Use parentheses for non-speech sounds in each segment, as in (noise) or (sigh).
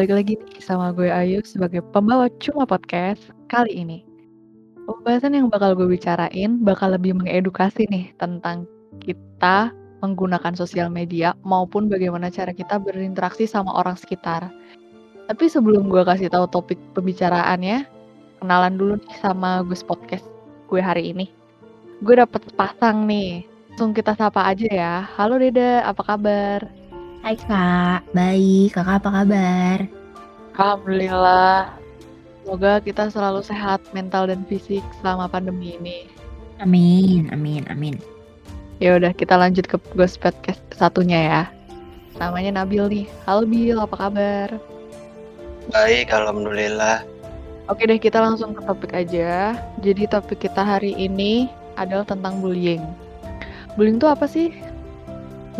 balik lagi nih sama gue Ayu sebagai pembawa Cuma Podcast kali ini. Pembahasan yang bakal gue bicarain bakal lebih mengedukasi nih tentang kita menggunakan sosial media maupun bagaimana cara kita berinteraksi sama orang sekitar. Tapi sebelum gue kasih tahu topik pembicaraannya, kenalan dulu nih sama gue Podcast gue hari ini. Gue dapet pasang nih, langsung kita sapa aja ya. Halo Deda, apa kabar? Hai Kak, baik. Kakak apa kabar? Alhamdulillah. Semoga kita selalu sehat mental dan fisik selama pandemi ini. Amin, amin, amin. Ya udah kita lanjut ke Ghost Podcast satunya ya. Namanya Nabil nih. Halo Bil, apa kabar? Baik, alhamdulillah. Oke deh, kita langsung ke topik aja. Jadi topik kita hari ini adalah tentang bullying. Bullying itu apa sih?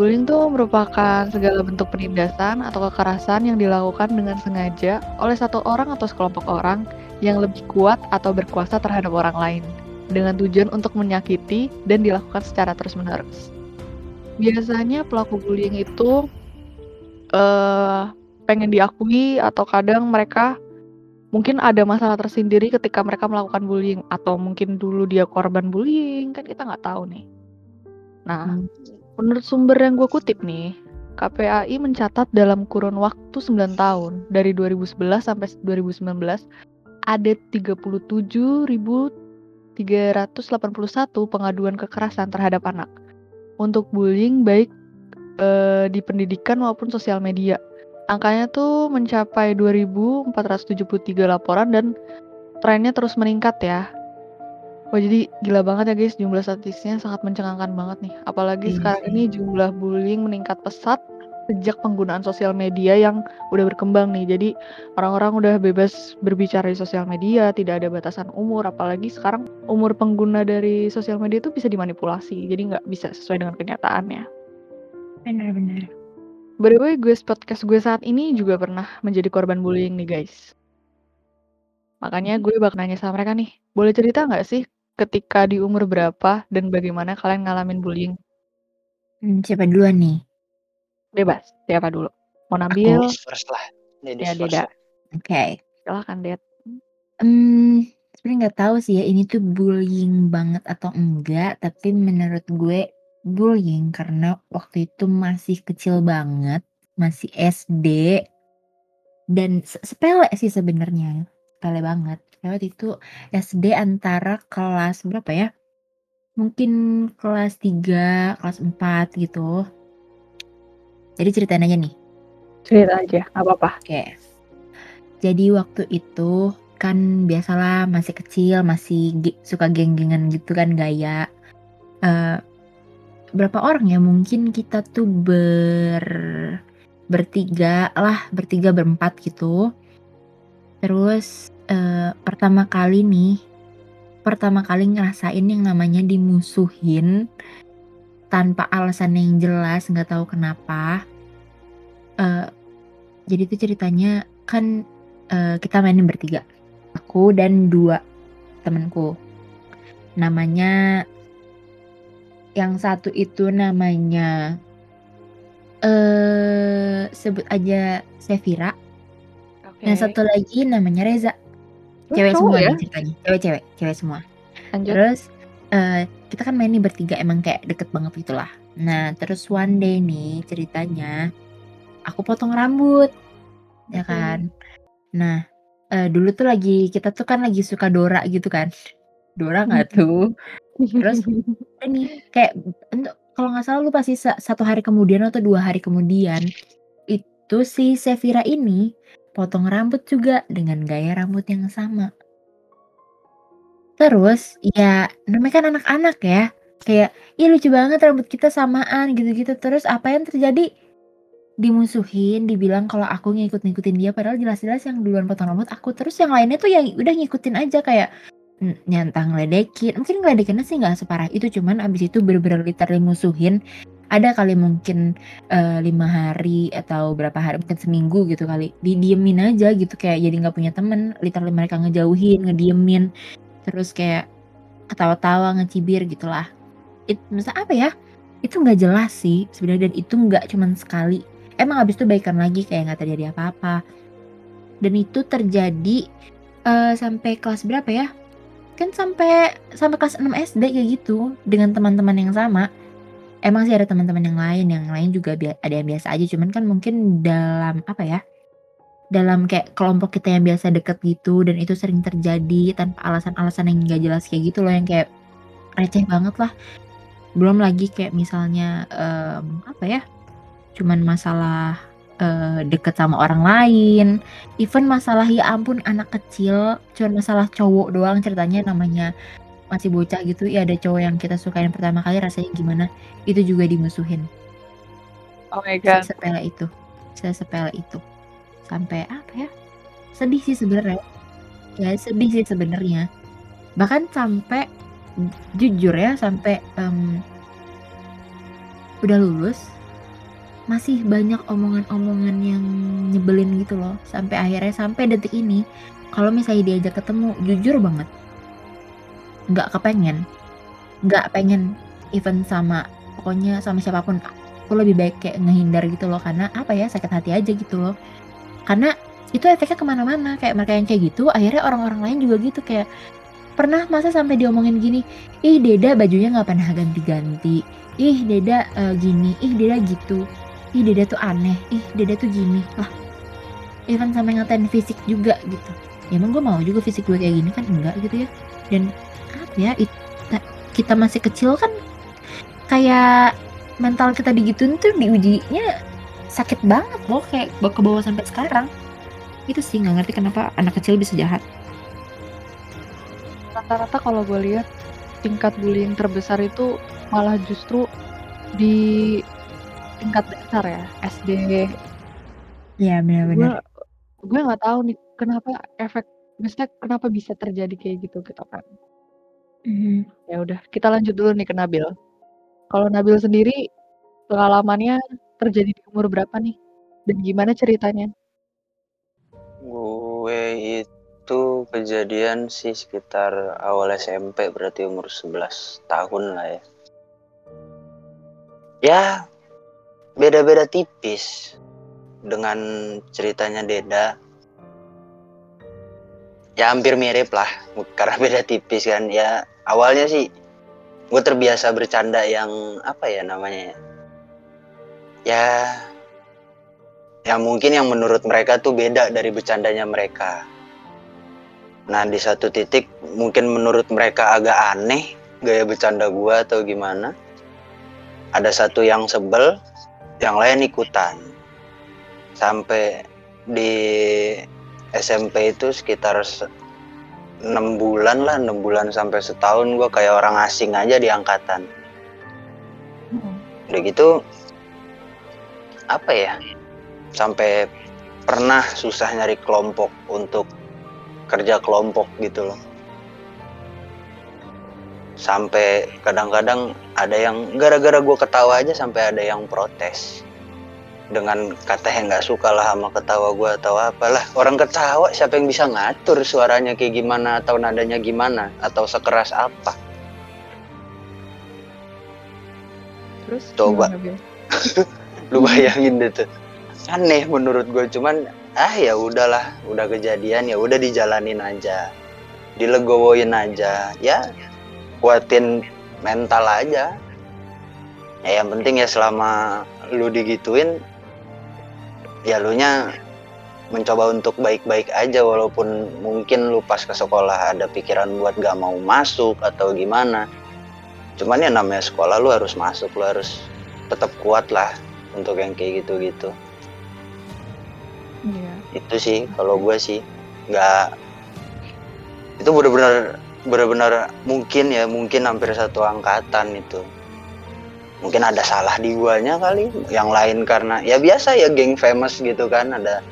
Bullying itu merupakan segala bentuk penindasan atau kekerasan yang dilakukan dengan sengaja oleh satu orang atau sekelompok orang yang lebih kuat atau berkuasa terhadap orang lain dengan tujuan untuk menyakiti dan dilakukan secara terus-menerus. Biasanya pelaku bullying itu uh, pengen diakui atau kadang mereka mungkin ada masalah tersendiri ketika mereka melakukan bullying atau mungkin dulu dia korban bullying kan kita nggak tahu nih. Nah, hmm Menurut sumber yang gue kutip nih, KPAI mencatat dalam kurun waktu 9 tahun dari 2011 sampai 2019 ada 37.381 pengaduan kekerasan terhadap anak untuk bullying baik e, di pendidikan maupun sosial media. Angkanya tuh mencapai 2.473 laporan dan trennya terus meningkat ya Wah jadi gila banget ya guys jumlah statistiknya sangat mencengangkan banget nih. Apalagi iya sekarang ini jumlah bullying meningkat pesat sejak penggunaan sosial media yang udah berkembang nih. Jadi orang-orang udah bebas berbicara di sosial media, tidak ada batasan umur. Apalagi sekarang umur pengguna dari sosial media itu bisa dimanipulasi. Jadi nggak bisa sesuai dengan kenyataannya. Benar-benar. By the way, gue podcast gue saat ini juga pernah menjadi korban bullying nih guys. Makanya gue bakal nanya sama mereka nih, boleh cerita nggak sih ketika di umur berapa dan bagaimana kalian ngalamin bullying? Hmm, siapa duluan nih? Bebas, siapa dulu? Mau Nabil? Aku first lah. Ya, Deda. Oke. Okay. Silahkan, Ded. Hmm, sebenarnya nggak tahu sih ya ini tuh bullying banget atau enggak, tapi menurut gue bullying karena waktu itu masih kecil banget, masih SD dan sepele sih sebenarnya, sepele banget lewat itu SD antara kelas berapa ya? Mungkin kelas 3, kelas 4 gitu. Jadi ceritain aja nih. Cerita aja, apa-apa. Oke. Jadi waktu itu kan biasalah masih kecil, masih suka geng-gengan gitu kan gaya. Uh, berapa orang ya mungkin kita tuh ber bertiga lah, bertiga berempat gitu. Terus uh, pertama kali nih, pertama kali ngerasain yang namanya dimusuhin tanpa alasan yang jelas, nggak tahu kenapa. Uh, jadi itu ceritanya kan uh, kita mainin bertiga, aku dan dua temanku. Namanya yang satu itu namanya eh sebut aja Sevira. Okay. Yang satu lagi namanya Reza. Cewek semua ya? ceritanya, cewek-cewek, cewek semua. Lanjut. Terus uh, kita kan main nih bertiga emang kayak deket banget gitulah. Nah terus one day nih ceritanya aku potong rambut, ya kan. Nah uh, dulu tuh lagi kita tuh kan lagi suka Dora gitu kan. Dora nggak tuh? Terus (laughs) ini kayak untuk kalau nggak salah lu pasti satu hari kemudian atau dua hari kemudian itu si Sevira ini potong rambut juga dengan gaya rambut yang sama. Terus, ya namanya kan anak-anak ya, kayak, "Ih lucu banget rambut kita samaan," gitu-gitu. Terus apa yang terjadi? Dimusuhin, dibilang kalau aku ngikut-ngikutin dia, padahal jelas-jelas yang duluan potong rambut aku. Terus yang lainnya tuh yang udah ngikutin aja kayak, nyantang ngeledekin, mungkin ngeledekinnya sih nggak separah itu, cuman abis itu bener-bener literally musuhin ada kali mungkin uh, lima hari atau berapa hari mungkin seminggu gitu kali. Didiemin aja gitu kayak jadi nggak punya temen. Literally mereka ngejauhin ngediemin. Terus kayak ketawa-tawa ngecibir gitulah. Itu masa apa ya? Itu nggak jelas sih sebenarnya dan itu nggak cuman sekali. Emang abis itu baikan lagi kayak nggak terjadi apa-apa. Dan itu terjadi, eee, sampai kelas berapa ya? Kan sampai sampai kelas 6 SD kayak gitu, dengan teman-teman yang sama. Emang sih ada teman-teman yang lain, yang lain juga ada yang biasa aja, cuman kan mungkin dalam apa ya, dalam kayak kelompok kita yang biasa deket gitu dan itu sering terjadi tanpa alasan-alasan yang nggak jelas kayak gitu loh, yang kayak receh banget lah. Belum lagi kayak misalnya, mmm, apa ya, cuman masalah, eee, deket sama orang lain, even masalah ya ampun anak kecil, cuman masalah cowok doang ceritanya namanya masih bocah gitu, ya ada cowok yang kita sukain pertama kali rasanya gimana, itu juga dimusuhin. Oh my god. Sesepele itu sesepele itu. Sampai apa ya, sedih sih sebenarnya. Ya sedih sih sebenarnya. Bahkan sampai jujur ya, sampai, mmm udah lulus, masih banyak omongan-omongan yang nyebelin gitu loh, sampai akhirnya sampai detik ini, kalau misalnya diajak ketemu, jujur banget nggak kepengen, nggak pengen even sama pokoknya sama siapa pun, aku lebih baik kayak ngehindar gitu loh, karena apa ya, sakit hati aja gitu loh. Karena itu efeknya ke mana-mana, kayak mereka yang kayak gitu, akhirnya orang-orang lain juga gitu, kayak pernah masa sampai diomongin gini, "Ih Deda bajunya nggak pernah ganti-ganti. Ih Deda, eee, gini. Ih Deda gitu. Ih Deda tuh aneh. Ih Deda tuh gini." Lah, even sampai ngatain fisik juga gitu. Ya emang gue mau juga fisik gue kayak gini kan enggak gitu ya. Dan apa ya, it ta kita masih kecil kan kayak mental kita digituin tuh diujinya sakit banget loh, kayak ba kebawa sampai sekarang. Itu sih nggak ngerti kenapa anak kecil bisa jahat. Rata-rata kalau gue lihat, tingkat bullying terbesar itu malah justru di tingkat dasar ya, SD. Iya bener Gue nggak tahu nih kenapa efek maksudnya kenapa bisa terjadi kayak gitu, gitu kan. Mhm. Ya udah, kita lanjut dulu nih ke Nabil. Kalau Nabil sendiri, pengalamannya terjadi di umur berapa nih? Dan gimana ceritanya? Gue itu kejadian sih sekitar awal SMP, berarti umur 11 tahun lah ya. Ya, beda-beda tipis dengan ceritanya Deda. Ya hampir mirip lah, karena beda tipis kan. Ya awalnya sih gue terbiasa bercanda yang apa ya namanya ya. Ya ya mungkin yang menurut mereka tuh beda dari bercandanya mereka. Nah di satu titik mungkin menurut mereka agak aneh gaya bercanda gua atau gimana. Ada satu yang sebel, yang lain ikutan. Sampai di SMP itu sekitar 6 bulan lah, 6 bulan sampai setahun gua kayak orang asing aja di angkatan. Mhm. Udah gitu apa ya? Sampai pernah susah nyari kelompok untuk kerja kelompok gitu loh. Sampai kadang-kadang ada yang gara-gara gue ketawa aja sampai ada yang protes. Dengan kata yang nggak suka lah sama ketawa gue atau apalah. Orang ketawa siapa yang bisa ngatur suaranya kayak gimana atau nadanya gimana atau sekeras apa. Terus Coba. (laughs) Lu bayangin deh tuh. Aneh menurut gue cuman ah ya udahlah, udah kejadian ya udah dijalanin aja. Dilegowoin aja. Ya kuatin mental aja. Ya yang penting ya selama lu digituin ya lu nya mencoba untuk baik-baik aja walaupun mungkin lu pas ke sekolah ada pikiran buat gak mau masuk atau gimana. Cuman ya namanya sekolah lu harus masuk lu harus tetap kuat lah untuk yang kayak gitu-gitu. Iya. itu sih kalau gue sih nggak. Itu benar-benar benar-benar mungkin ya mungkin hampir satu angkatan itu mungkin ada salah di guanya kali yang lain karena ya biasa ya geng famous gitu kan ada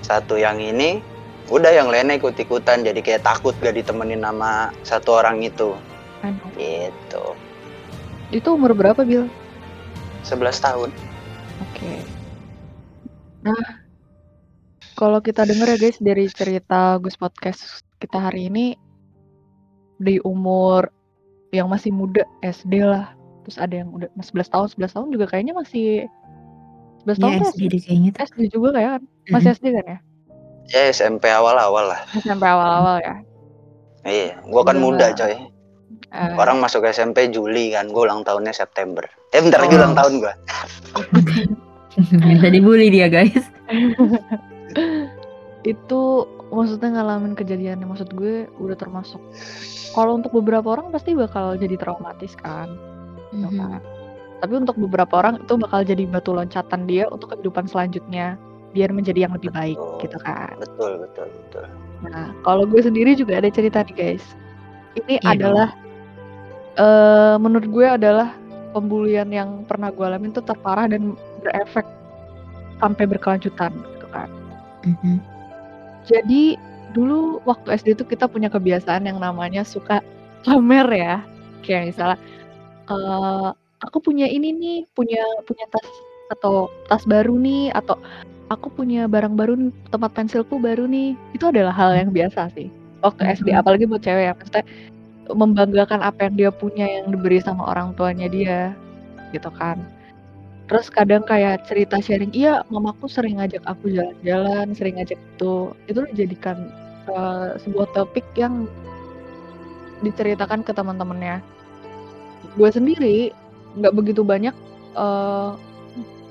satu yang ini udah yang lainnya ikut-ikutan jadi kayak takut gak ditemenin sama satu orang itu Aduh. gitu Itu umur berapa, Bil? 11 tahun Oke. Nah, kalau kita denger ya guys dari cerita Gus Podcast kita hari ini di umur yang masih muda SD lah. Terus ada yang udah 11 tahun, 11 tahun juga kayaknya masih 11 tahun tuh SD deh kayaknya tuh. SD juga kayak kan? Masih. SD kan ya? Ya SMP awal-awal lah. SMP awal-awal ya? Iya, gua kan Udah muda coy. Eh, Orang masuk SMP Juli kan, gua ulang tahunnya September. Eh bentar lagi Oh. ulang tahun gua. (laughs) Minta dibully dia guys. (laughs) itu maksudnya ngalamin kejadian yang maksud gue udah termasuk kalau untuk beberapa orang pasti bakal jadi traumatis kan, gitu Mhm. kan. Tapi untuk beberapa orang itu bakal jadi batu loncatan dia untuk kehidupan selanjutnya, biar menjadi yang lebih baik Betul. gitu kan. Betul, betul, betul. Nah, kalau gue sendiri juga ada cerita nih guys. Ini Iya adalah eh menurut gue adalah pembulian yang pernah gue alamin tuh terparah dan berefek sampai berkelanjutan gitu kan. Mhm. Jadi dulu waktu SD tuh kita punya kebiasaan yang namanya suka pamer ya. Kayak misalnya eh aku punya ini nih, punya punya tas atau tas baru nih atau aku punya barang baru nih, tempat pensilku baru nih. Itu adalah hal yang biasa sih. Waktu SD Mhm. apalagi buat cewek ya, maksudnya membanggakan apa yang dia punya yang diberi sama orang tuanya dia gitu kan. Terus kadang kayak cerita sharing, iya mamaku sering ngajak aku jalan-jalan, sering ngajak itu. Itu dijadikan eh, sebuah topik yang diceritakan ke teman-temannya. Gue sendiri nggak begitu banyak eh,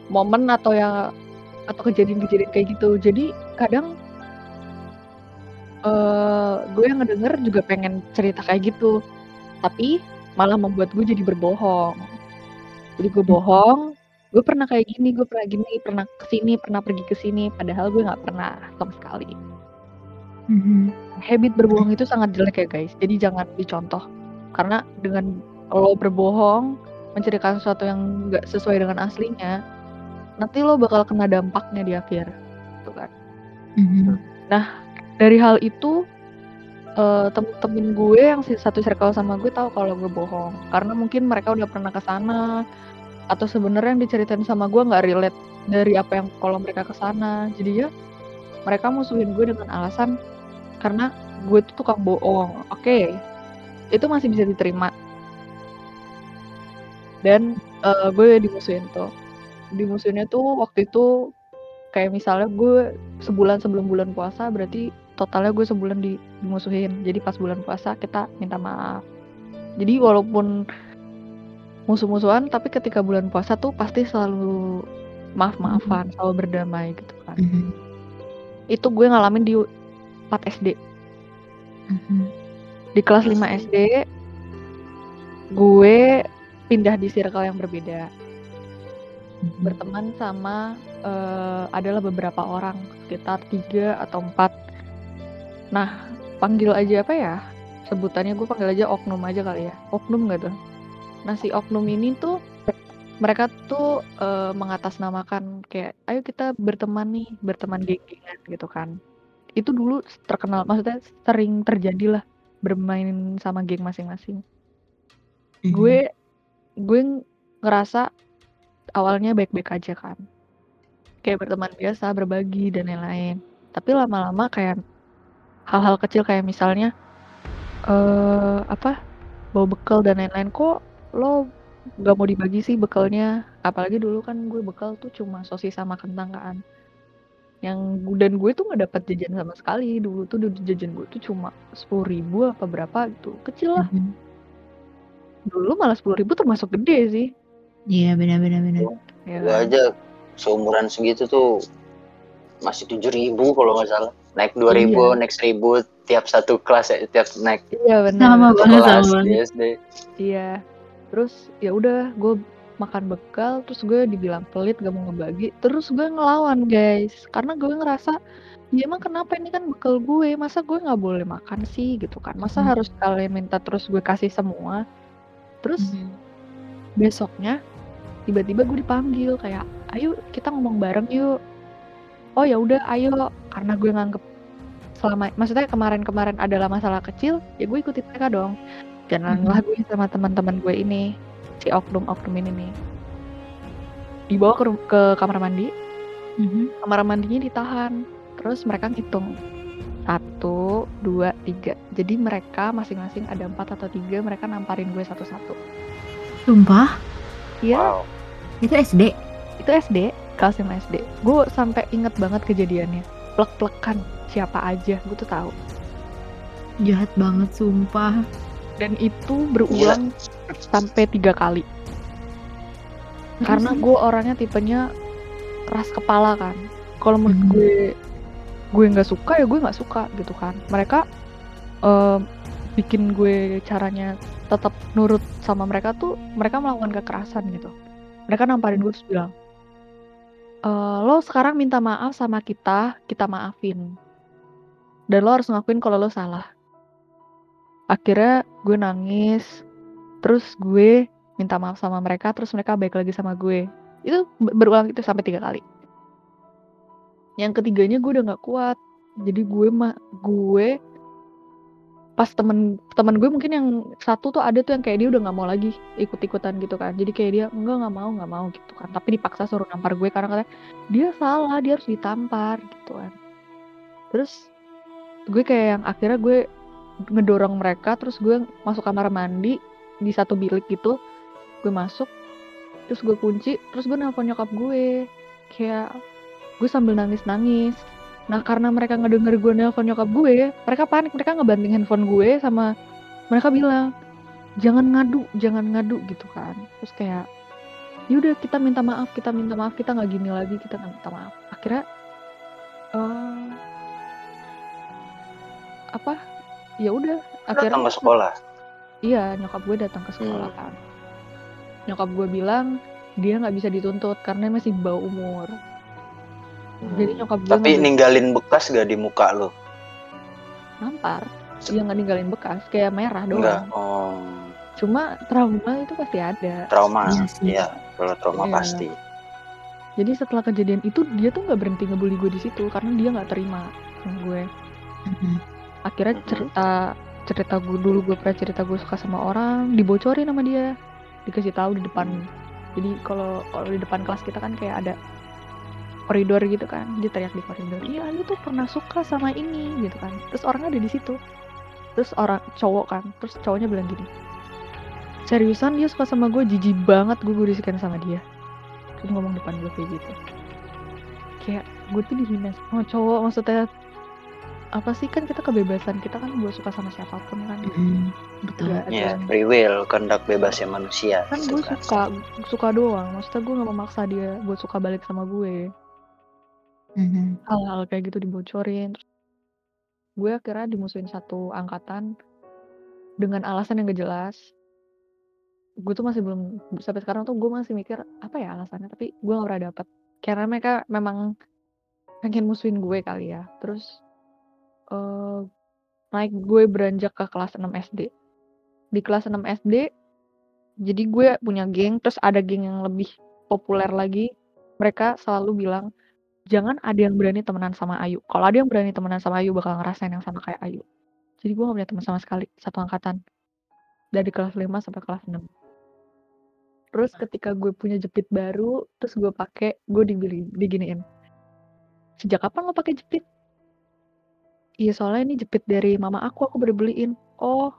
momen atau ya atau kejadian-kejadian kayak gitu. Jadi kadang eh gue yang ngedenger juga pengen cerita kayak gitu. Tapi malah membuat gue jadi berbohong. Jadi gue bohong, gue pernah kayak gini, gue pernah gini, pernah ke sini, pernah pergi ke sini, padahal gue nggak pernah sama sekali. Mhm. Habit berbohong itu sangat jelek ya guys, jadi jangan dicontoh. Karena dengan lo berbohong, menceritakan sesuatu yang nggak sesuai dengan aslinya, nanti lo bakal kena dampaknya di akhir. Gitu kan. Mhm. Dari hal itu, eh, temen-temen gue yang satu circle sama gue tahu kalau gue bohong. Karena mungkin mereka udah pernah ke sana, atau sebenarnya yang diceritain sama gue nggak relate dari apa yang kalau mereka ke sana. Jadi ya mereka musuhin gue dengan alasan karena gue tuh tukang bohong. Oke, itu masih bisa diterima. Dan eh, gue dimusuhin tuh. Dimusuhinnya tuh waktu itu kayak misalnya gue sebulan sebelum bulan puasa berarti totalnya gue sebulan di, dimusuhin. Jadi pas bulan puasa kita minta maaf. Jadi walaupun musuh-musuhan tapi ketika bulan puasa tuh pasti selalu maaf-maafan, selalu berdamai gitu kan. Mhm. Itu gue ngalamin di 4 SD. Mhm. Di kelas 5 SD gue pindah di circle yang berbeda. Mhm. Berteman sama eh, adalah beberapa orang, sekitar tiga atau empat. Nah, panggil aja apa ya? Sebutannya gue panggil aja oknum aja kali ya. Oknum gak tuh? Nah, si oknum ini tuh mereka tuh eh, mengatasnamakan kayak ayo kita berteman nih, berteman geng-gengan gitu kan. Itu dulu terkenal, maksudnya sering terjadi lah bermain sama geng masing-masing. Mhm. Gue gue ngerasa awalnya baik-baik aja kan. Kayak berteman biasa, berbagi dan lain-lain. Tapi lama-lama kayak hal-hal kecil kayak misalnya eh apa? bawa bekal dan lain-lain kok lo nggak mau dibagi sih bekalnya apalagi dulu kan gue bekal tuh cuma sosis sama kentang kan yang dan gue tuh nggak dapat jajan sama sekali dulu tuh jajan gue tuh cuma sepuluh ribu apa berapa gitu kecil lah Mhm. Dulu malah sepuluh ribu termasuk gede sih Iya benar-benar benar. ya Gua aja seumuran segitu tuh masih tujuh ribu kalau nggak salah. Naik dua ribu, Iya. naik seribu tiap satu kelas ya, tiap naik iya benar Sama banget sama. SD. Iya. Terus ya udah gue makan bekal terus gue dibilang pelit gak mau ngebagi terus gue ngelawan guys karena gue ngerasa ya emang kenapa ini kan bekal gue masa gue nggak boleh makan sih gitu kan masa Hmm. harus kalian minta terus gue kasih semua terus Mhm. besoknya tiba-tiba gue dipanggil kayak ayo kita ngomong bareng yuk. Oh ya udah ayo. Karena gue nganggep selama maksudnya kemarin-kemarin adalah masalah kecil ya gue ikutin mereka dong. Jalanlah gue sama teman-teman gue ini si oknum-oknum ini nih. Dibawa ke, ke kamar mandi. Mhm. kamar mandinya ditahan. Terus mereka ngitung satu dua tiga jadi mereka masing-masing ada empat atau tiga mereka namparin gue satu-satu Sumpah, iya Wow. itu SD. itu SD kelas 5 SD gue sampai inget banget kejadiannya plek-plekan siapa aja, gue tuh tahu. Jahat banget sumpah. Dan itu berulang sampai tiga kali. Karena gue orangnya tipenya keras kepala kan. Kalau menurut Mhm. gue gue nggak suka ya gue nggak suka gitu kan. Mereka em, bikin gue caranya tetap nurut sama mereka tuh mereka melakukan kekerasan gitu. Mereka namparin gue terus bilang, "Eh, lo sekarang minta maaf sama kita, kita maafin. Dan lo harus ngakuin kalau lo salah. Akhirnya gue nangis, terus gue minta maaf sama mereka, terus mereka baik lagi sama gue. Itu be- berulang itu sampai tiga kali. Yang ketiganya gue udah nggak kuat. Jadi gue mah gue pas temen temen gue mungkin yang satu tuh ada tuh yang kayak dia udah nggak mau lagi ikut-ikutan gitu kan. Jadi kayak dia enggak nggak mau nggak mau gitu kan. Tapi dipaksa suruh nampar gue karena katanya dia salah, dia harus ditampar gitu kan. Terus gue kayak yang akhirnya gue ngedorong mereka terus gue masuk kamar mandi di satu bilik gitu gue masuk terus gue kunci terus gue nelpon nyokap gue kayak gue sambil nangis nangis nah karena mereka ngedenger gue nelpon nyokap gue mereka panik mereka ngebanting handphone gue sama mereka bilang jangan ngadu jangan ngadu gitu kan terus kayak yaudah kita minta maaf kita minta maaf kita nggak gini lagi kita nggak minta maaf akhirnya eh apa ya udah akhirnya datang ke sekolah Iya, nyokap gue datang ke sekolah Hmm. kan. Nyokap gue bilang dia nggak bisa dituntut karena masih di bawah umur. Jadi nyokap gue tapi ninggalin bekas gak di muka lo nampar, dia nggak ninggalin bekas, kayak merah enggak doang. oh Cuma trauma itu pasti ada. trauma Iya sih. ya kalau trauma Iya. pasti Jadi setelah kejadian itu dia tuh nggak berhenti ngebully gue di situ karena dia nggak terima sama gue. Mhm. Akhirnya Mhm. cerita cerita gue dulu gue pernah cerita gue suka sama orang dibocorin sama dia, dikasih tahu di depan. Jadi kalau kalau di depan kelas kita kan kayak ada koridor gitu kan dia teriak di koridor. Iya lu tuh pernah suka sama ini gitu kan. Terus orangnya ada di situ. Terus orang cowok kan. Terus cowoknya bilang gini seriusan dia suka sama gue jijik banget gue gurisikan sama dia. Terus ngomong depan gue kayak gitu. Kayak gue tuh dihina. Sama cowok maksudnya apa sih? Kan kita kebebasan. Kita kan buat suka sama siapa pun kan. Mhm. Betul. Ya yang- free will kehendak bebasnya manusia kan gitu gue suka suka doang. Maksudnya gue nggak memaksa dia buat suka balik sama gue Mhm. hal-hal kayak gitu dibocorin Terus gue akhirnya dimusuhin satu angkatan dengan alasan yang gak jelas. Gue tuh masih belum sampai sekarang tuh gue masih mikir apa ya alasannya tapi gue gak pernah dapet. Karena mereka memang pengen musuhin gue kali ya terus eh naik gue beranjak ke kelas 6 SD di kelas 6 SD jadi gue punya geng terus ada geng yang lebih populer lagi. Mereka selalu bilang jangan ada yang berani temenan sama Ayu. Kalau ada yang berani temenan sama Ayu bakal ngerasain yang sama kayak Ayu. Jadi gue gak punya teman sama sekali satu angkatan dari kelas 5 sampai kelas 6. Terus ketika gue punya jepit baru, terus gue pakai, gue dibeli, diginiin. Sejak kapan lo pakai jepit? Iya soalnya ini jepit dari mama aku, aku baru beliin. Oh,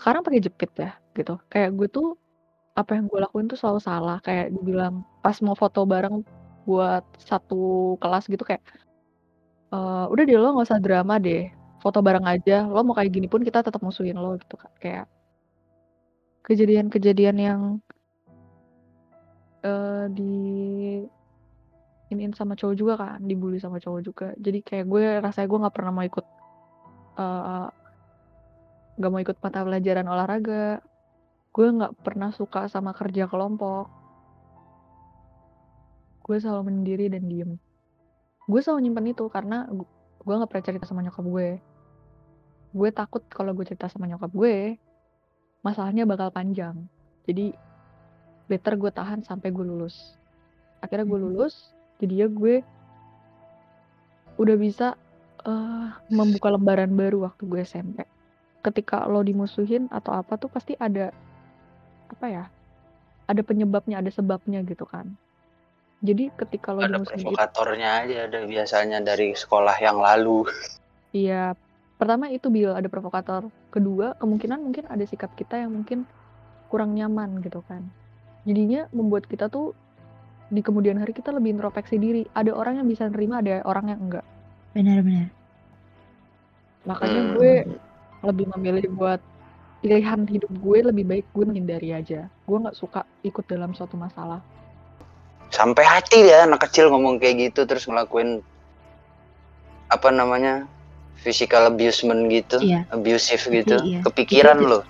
sekarang pakai jepit ya, gitu. Kayak gue tuh apa yang gue lakuin tuh selalu salah. Kayak dibilang pas mau foto bareng buat satu kelas gitu kayak "Eh, udah deh lo nggak usah drama deh foto bareng aja lo mau kayak gini pun kita tetap musuhin lo gitu kan kayak kejadian-kejadian yang eh di iniin sama cowok juga kan dibully sama cowok juga. Jadi kayak gue rasanya gue nggak pernah mau ikut eh nggak mau ikut mata pelajaran olahraga. Gue nggak pernah suka sama kerja kelompok gue selalu menyendiri dan diem. Gue selalu nyimpen itu karena gu- gue nggak pernah cerita sama nyokap gue. Gue takut kalau gue cerita sama nyokap gue masalahnya bakal panjang. Jadi better gue tahan sampai gue lulus. Akhirnya gue Mhm. lulus jadi ya gue udah bisa eh, membuka lembaran baru waktu gue SMP ketika lo dimusuhin atau apa tuh pasti ada apa ya ada penyebabnya ada sebabnya gitu kan jadi ketika lo ada itu provokatornya aja ada biasanya dari sekolah yang lalu Iya, pertama itu Bill ada provokator. Kedua, kemungkinan mungkin ada sikap kita yang mungkin kurang nyaman gitu kan. Jadinya membuat kita tuh di kemudian hari kita lebih introspeksi diri. Ada orang yang bisa nerima, ada orang yang enggak. Benar benar. Makanya Hmm. gue lebih memilih buat pilihan hidup gue lebih baik gue menghindari aja. Gue nggak suka ikut dalam suatu masalah. Sampai hati ya anak kecil ngomong kayak gitu terus ngelakuin apa namanya? physical abusement gitu, Iya. abusive Tapi gitu. iya. Kepikiran Itu- loh.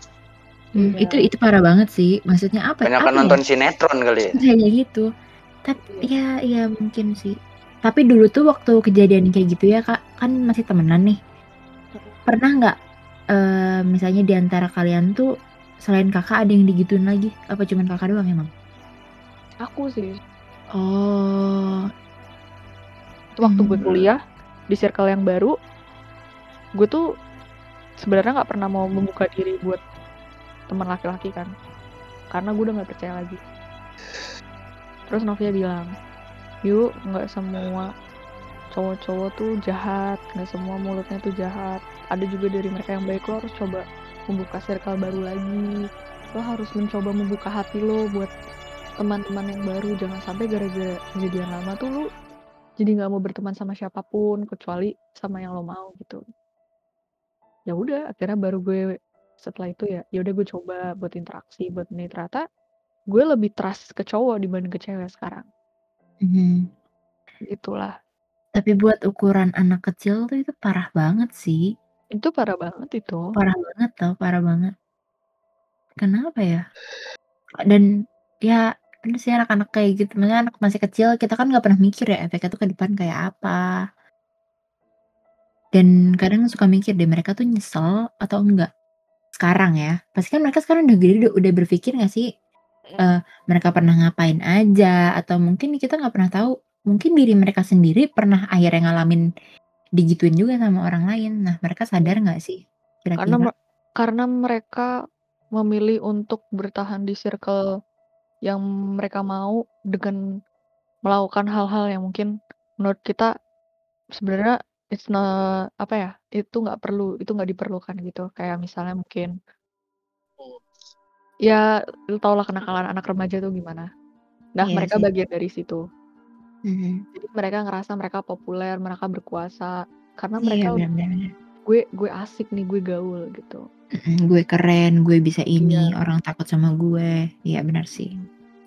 Hmm, Iya. itu itu parah banget sih. Maksudnya apa? Banyak apa kan ya? nonton sinetron kali ya. Kayak gitu. Tapi ya ya mungkin sih. Tapi dulu tuh waktu kejadian kayak gitu ya kak, kan masih temenan nih. Pernah nggak eh misalnya di antara kalian tuh selain kakak ada yang digituin lagi? Apa cuman kakak doang emang? Aku sih Oh, waktu gue Hmm. kuliah di circle yang baru, gue tuh sebenarnya nggak pernah mau membuka diri buat teman laki-laki kan, karena gue udah nggak percaya lagi. Terus Novia bilang, yuk nggak semua cowok-cowok tuh jahat, nggak semua mulutnya tuh jahat. Ada juga dari mereka yang baik lo harus coba membuka circle baru lagi. Lo harus mencoba membuka hati lo buat teman-teman yang baru. Jangan sampai gara-gara kejadian lama tuh lo jadi nggak mau berteman sama siapa pun kecuali sama yang lo mau gitu. Ya udah, akhirnya baru gue setelah itu ya, ya udah gue coba buat interaksi buat ini ternyata gue lebih trust ke cowok dibanding ke cewek sekarang. mhm. Itulah. Tapi buat ukuran anak kecil tuh itu parah banget sih. Itu parah banget itu. Parah banget tau, parah banget. Kenapa ya? Dan ya bener sih anak-anak kayak gitu, maksudnya anak masih kecil kita kan nggak pernah mikir ya efeknya tuh ke depan kayak apa. Dan kadang suka mikir deh mereka tuh nyesel atau enggak. Sekarang ya, pasti kan mereka sekarang udah gede udah, udah berpikir nggak sih eh, mereka pernah ngapain aja atau mungkin kita nggak pernah tahu. Mungkin diri mereka sendiri pernah akhirnya ngalamin digituin juga sama orang lain. Nah, mereka sadar nggak sih Karena kira-kira? me- karena mereka memilih untuk bertahan di circle yang mereka mau dengan melakukan hal-hal yang mungkin menurut kita sebenarnya it's not apa ya itu nggak perlu itu nggak diperlukan gitu kayak misalnya mungkin ya lu tau lah kenakalan anak remaja tuh gimana nah Iya mereka sih. bagian dari situ Mhm. jadi mereka ngerasa mereka populer mereka berkuasa karena Iya mereka benar-benar. gue gue asik nih gue gaul gitu Mhm, gue keren, gue bisa ini, Iya. orang takut sama gue. Iya benar sih.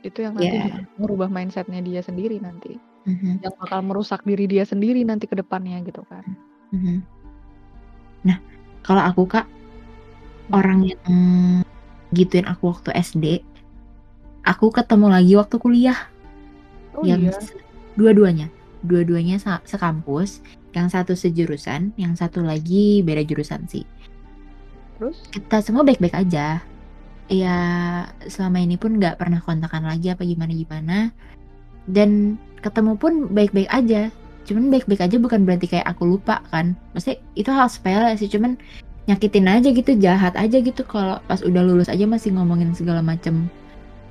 Itu yang nanti bisa merubah mindsetnya dia sendiri nanti. Mhm, yang bakal merusak diri dia sendiri nanti ke depannya gitu kan. Mhm. Nah, kalau aku kak orang yang gituin aku waktu SD, aku ketemu lagi waktu kuliah. Oh yang iya. dua-duanya, dua-duanya sekampus, yang satu sejurusan, yang satu lagi beda jurusan sih. terus? Kita semua baik-baik aja. Ya selama ini pun nggak pernah kontakan lagi apa gimana-gimana. Dan ketemu pun baik-baik aja. Cuman baik-baik aja bukan berarti kayak aku lupa kan. Maksudnya itu hal sepele sih. Cuman nyakitin aja gitu, jahat aja gitu. Kalau pas udah lulus aja masih ngomongin segala macem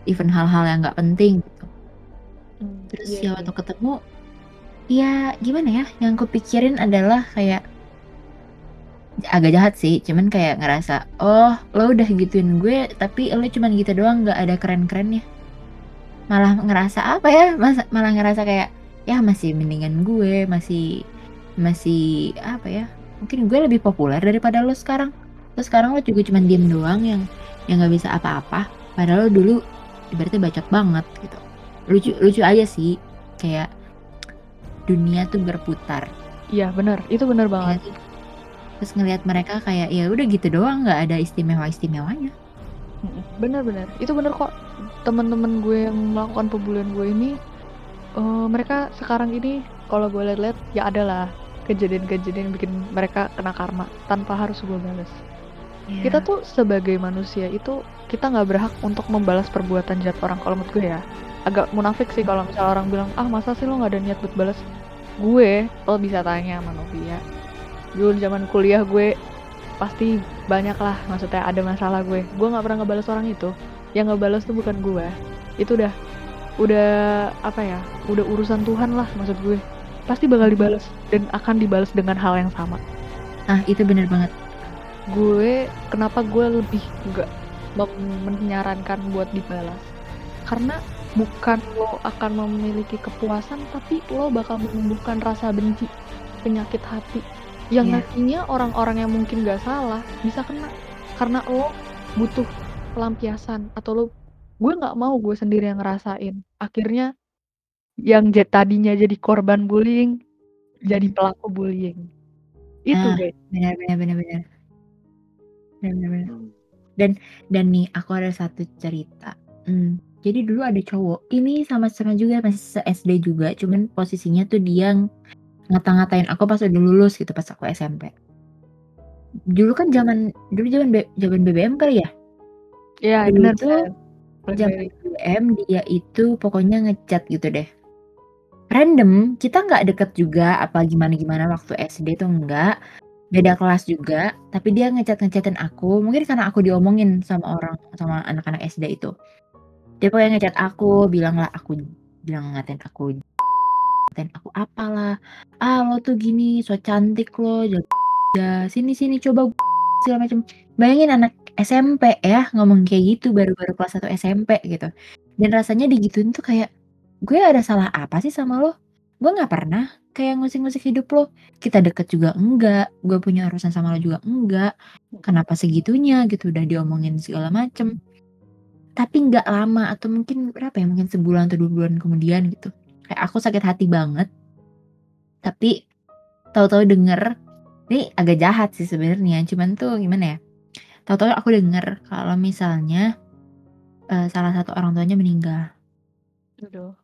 even hal-hal yang nggak penting gitu. Hmm, Terus iya ya waktu ketemu, ya gimana ya? Yang kupikirin adalah kayak agak jahat sih, cuman kayak ngerasa, oh lo udah gituin gue, tapi lo cuman gitu doang, nggak ada keren-kerennya. Malah ngerasa apa ya? Mas- malah ngerasa kayak ya masih mendingan gue, masih masih apa ya? Mungkin gue lebih populer daripada lo sekarang. Lo sekarang lo juga cuman diem doang yang yang nggak bisa apa-apa. Padahal lo dulu ibaratnya bacot banget gitu. Lucu lucu aja sih, kayak dunia tuh berputar. iya benar itu benar ya banget? Terus ngelihat mereka kayak ya udah gitu doang, nggak ada istimewa istimewanya. Mm-mm, benar-benar itu benar kok. Teman-teman gue yang melakukan pembulian gue ini eh, mereka sekarang ini kalau gue lihat-lihat ya adalah kejadian-kejadian yang bikin mereka kena karma tanpa harus gue balas. Iya. kita tuh sebagai manusia itu kita nggak berhak untuk membalas perbuatan jahat orang. Kalau menurut gue ya agak munafik sih kalau misalnya orang bilang ah masa sih lo nggak ada niat buat balas? Gue lo bisa tanya sama Novia dulu zaman kuliah gue pasti banyak lah maksudnya ada masalah gue. Gue nggak pernah ngebalas orang itu. Yang ngebalas tuh bukan gue. Itu udah udah apa ya udah urusan Tuhan lah maksud gue. Pasti bakal dibalas dan akan dibalas dengan hal yang sama. Nah itu bener banget. gue kenapa gue lebih nggak menyarankan buat dibalas karena bukan lo akan memiliki kepuasan tapi lo bakal menumbuhkan rasa benci penyakit hati yang Iya. nantinya orang-orang yang mungkin gak salah bisa kena karena lo butuh pelampiasan atau lo gue nggak mau gue sendiri yang ngerasain akhirnya yang j- tadinya jadi korban bullying jadi Mhm. pelaku bullying itu Ah. guys Benar benar benar benar. Benar. Hmm. Dan nih aku ada satu cerita. Hmm, jadi dulu ada cowok, ini sama-sama juga masih se-SD juga, cuman posisinya tuh dia ngata-ngatain aku pas udah lulus gitu pas aku SMP. Dulu kan zaman dulu zaman B- zaman BBM kali ya? ya Dulu benar tuh benar zaman BBM dia itu pokoknya ngechat gitu deh. Random, kita nggak deket juga apa gimana-gimana waktu SD tuh enggak. Beda kelas juga, tapi dia ngechat-ngechatin aku. Mungkin karena aku diomongin sama orang sama anak-anak SD itu. Dia pokoknya ngechat aku, bilang lah aku bilang ngatain aku ngatain aku apalah. Ah lo tuh gini, so cantik lo, jaga (laughs) sini sini coba (laughs) segala macam. Bayangin anak SMP ya ngomong kayak gitu baru-baru kelas 1 SMP gitu. Dan rasanya digituin tuh kayak gue ada salah apa sih sama lo? Gue nggak pernah kayak ngusik-ngusik hidup lo. Kita deket juga enggak. Gue punya urusan sama lo juga enggak. Kenapa segitunya gitu udah diomongin segala macem. Tapi nggak lama atau mungkin berapa ya mungkin sebulan atau dua bulan kemudian gitu. Kayak aku sakit hati banget. Tapi tahu-tahu denger ini agak jahat sih sebenarnya. Cuman tuh gimana ya? Tahu-tahu aku denger kalau misalnya eh, salah satu orang tuanya meninggal. Aduh.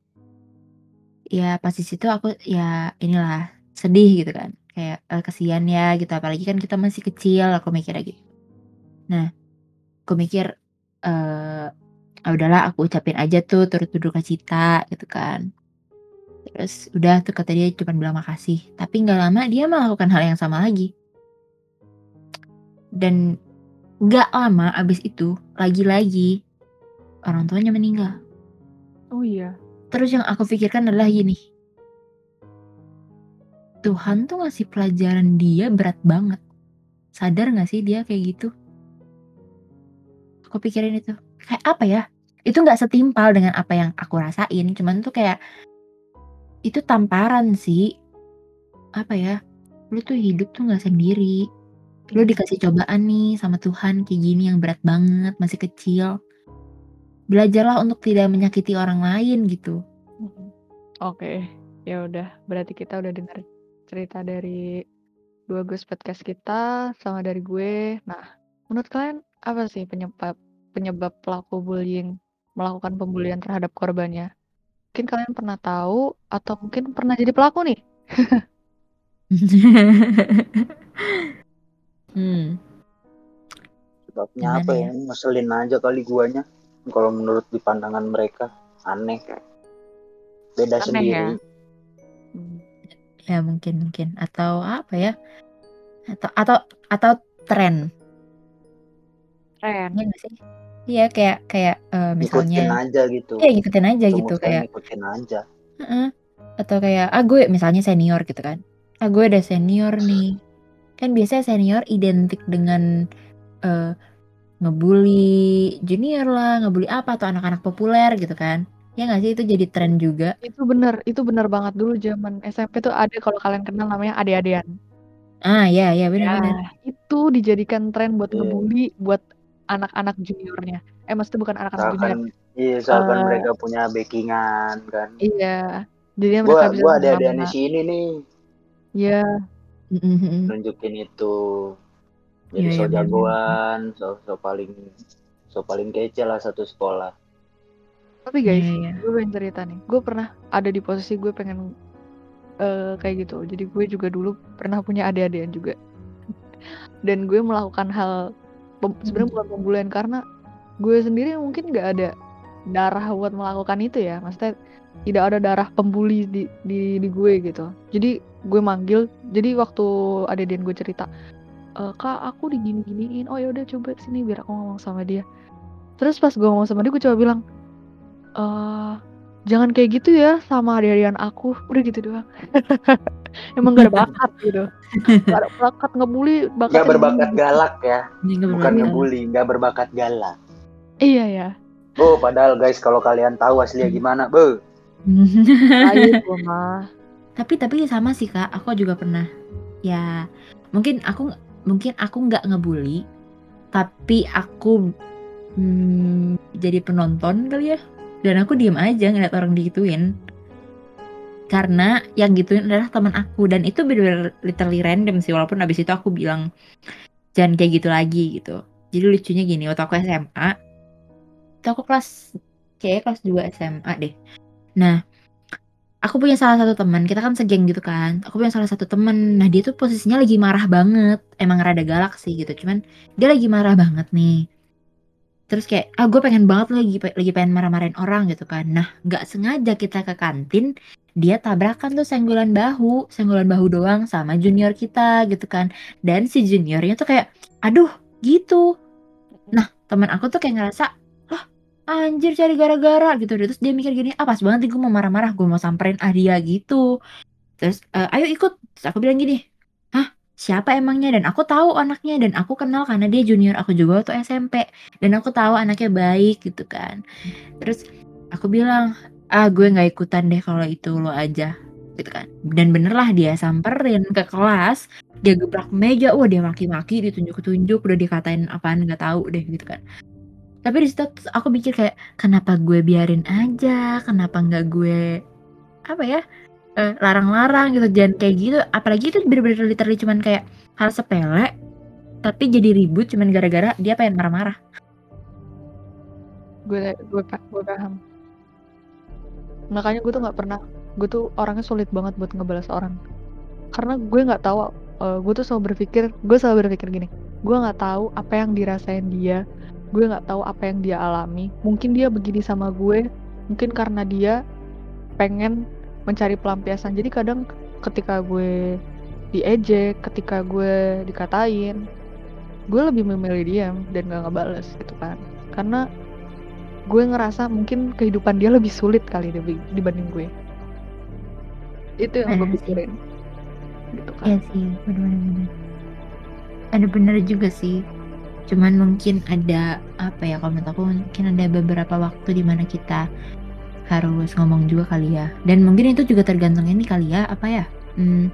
ya pas di situ aku ya inilah sedih gitu kan kayak eh, kasihan ya gitu apalagi kan kita masih kecil aku mikirnya gitu nah aku mikir eh ah, udahlah aku ucapin aja tuh turut berduka cita gitu kan terus udah tuh kata dia cuma bilang makasih tapi nggak lama dia melakukan hal yang sama lagi dan nggak lama abis itu lagi-lagi orang tuanya meninggal oh iya Terus yang aku pikirkan adalah gini. Tuhan tuh ngasih pelajaran dia berat banget. Sadar gak sih dia kayak gitu? Aku pikirin itu. Kayak apa ya? Itu gak setimpal dengan apa yang aku rasain. Cuman tuh kayak itu tamparan sih. Apa ya? Lu tuh hidup tuh gak sendiri. Lu dikasih cobaan nih sama Tuhan kayak gini yang berat banget, masih kecil. Belajarlah untuk tidak menyakiti orang lain gitu. Mhm. Oke, ya udah. Berarti kita udah dengar cerita dari dua Gus podcast kita sama dari gue. Nah, menurut kalian apa sih penyebab penyebab pelaku bullying melakukan pembulian terhadap korbannya? Mungkin kalian pernah tahu atau mungkin pernah jadi pelaku nih. (laughs) hmm. Sebabnya Gimana apa ya? ya? Ngeselin aja kali guanya. Kalau menurut di pandangan mereka aneh. Beda Aneh sendiri. ya? Hmm. Ya mungkin mungkin atau apa ya? Atau atau atau tren. Iya nggak sih? Iya kayak kayak eh, Ikutin misalnya aja gitu. ya ngikutin aja gitu Semut kayak ikutin aja. Heeh. atau kayak ah gue misalnya senior gitu kan. Ah gue ada senior nih. Kan biasanya senior identik dengan eh ngebully junior lah, ngebully apa atau anak-anak populer gitu kan. Ya nggak sih itu jadi tren juga. Itu bener, itu bener banget dulu zaman SMP tuh ada kalau kalian kenal namanya ade-adean. Ah ya ya Ya, benar-benar. itu dijadikan tren buat Iya. ngebully buat anak-anak juniornya. Eh maksudnya bukan anak-anak junior. Iya, misalkan Eh, mereka punya backingan kan. Iya. Jadi mereka Gua bisa gua ada ada di sini nih. Iya. Nunjukin itu. Jadi Iya so benar-benar. jagoan, so, so paling so paling kece lah satu sekolah. Tapi guys, iya. gue pengen cerita nih. Gue pernah ada di posisi gue pengen eh kayak gitu. Jadi gue juga dulu pernah punya adik-adikan juga. (laughs) Dan gue melakukan hal pem- sebenarnya bukan pembulian karena gue sendiri mungkin nggak ada darah buat melakukan itu ya. Maksudnya tidak ada darah pembuli di di, di gue gitu. Jadi gue manggil. Jadi waktu adik gue cerita, "Eh, kak aku digini-giniin. Oh ya udah coba sini biar aku ngomong sama dia. Terus pas gue ngomong sama dia, gue coba bilang, eh jangan kayak gitu ya sama adik-adikan aku. Udah gitu doang. (laughs) Emang gak ada bakat gitu. Gak ada bakat ngebully, Gak bakatnya berbakat gini. galak ya, Ini bukan ngebully, gak berbakat galak. Iya ya. Oh, padahal guys kalau kalian tahu aslinya gimana, be. Lain gue mah. Tapi tapi sama sih Kak, aku juga pernah ya mungkin aku mungkin aku nggak ngebully, tapi aku hmm, jadi penonton kali ya. Dan aku diem aja ngeliat orang digituin. Karena yang gituin adalah teman aku dan itu bener-bener literally random sih walaupun abis itu aku bilang jangan kayak gitu lagi gitu. Jadi lucunya gini, waktu aku SMA, itu aku kelas kayak kelas 2 SMA deh. Nah, aku punya salah satu teman, kita kan segeng gitu kan. Aku punya salah satu teman. Nah, dia tuh posisinya lagi marah banget. Emang rada galak sih gitu. Cuman dia lagi marah banget nih. Terus kayak, ah gue pengen banget lagi lagi pengen marah-marahin orang gitu kan. Nah, nggak sengaja kita ke kantin, dia tabrakan tuh senggolan bahu, senggolan bahu doang sama junior kita gitu kan. Dan si juniornya tuh kayak, aduh gitu. Nah, teman aku tuh kayak ngerasa, ah anjir cari gara-gara gitu. Terus dia mikir gini, ah pas banget gue mau marah-marah, gue mau samperin ah dia gitu. Terus, e, ayo ikut. Terus aku bilang gini, siapa emangnya? Dan aku tahu anaknya dan aku kenal karena dia junior aku juga waktu SMP. Dan aku tahu anaknya baik gitu kan. Terus aku bilang, ah gue nggak ikutan deh kalau itu lo aja gitu kan dan bener lah dia samperin ke kelas dia gebrak meja wah dia maki-maki ditunjuk-tunjuk udah dikatain apaan nggak tahu deh gitu kan tapi di situ aku mikir kayak kenapa gue biarin aja kenapa nggak gue apa ya eh, larang-larang gitu jangan kayak gitu. Apalagi itu bener-bener literally cuman kayak hal sepele tapi jadi ribut cuman gara-gara dia pengen marah-marah. Gue gue gue paham. Makanya gue tuh nggak pernah gue tuh orangnya sulit banget buat ngebalas orang. Karena gue nggak tahu uh, gue tuh selalu berpikir gue selalu berpikir gini gue nggak tahu apa yang dirasain dia gue nggak tahu apa yang dia alami. Mungkin dia begini sama gue mungkin karena dia pengen mencari pelampiasan. Jadi kadang ketika gue diejek ketika gue dikatain gue lebih memilih diam dan gak ngebales gitu kan. Karena gue ngerasa mungkin kehidupan dia lebih sulit kali dibanding gue. Itu yang gue pikirin. Gitu kan. Iya sih benar-benar. Ada benar juga sih. Cuman mungkin ada apa ya kalau menurut aku mungkin ada beberapa waktu di mana kita harus ngomong juga kali ya dan mungkin itu juga tergantung ini kali ya apa ya hmm,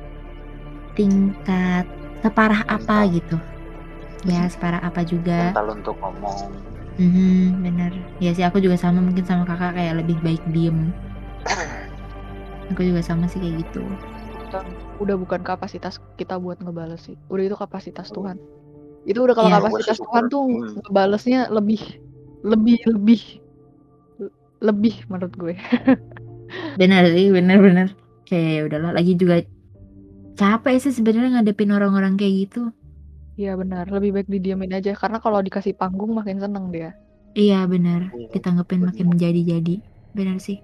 tingkat separah apa gitu ya separah apa juga mental untuk ngomong Mhm, bener. Ya sih aku juga sama mungkin sama Kakak kayak lebih baik diem. (clears throat) Aku juga sama sih kayak gitu. Udah bukan kapasitas kita buat ngebales sih. Udah itu kapasitas Tuhan. Itu udah kalau ya, kapasitas Tuhan tuh hmm. ngebalesnya lebih lebih lebih lebih menurut gue. (laughs) bener sih, bener-bener. Kayak ya udahlah lagi juga capek sih sebenarnya ngadepin orang-orang kayak gitu. Iya benar, lebih baik didiamin aja karena kalau dikasih panggung makin seneng dia. Iya benar, iya, ditanggepin makin menjadi-jadi. Benar sih.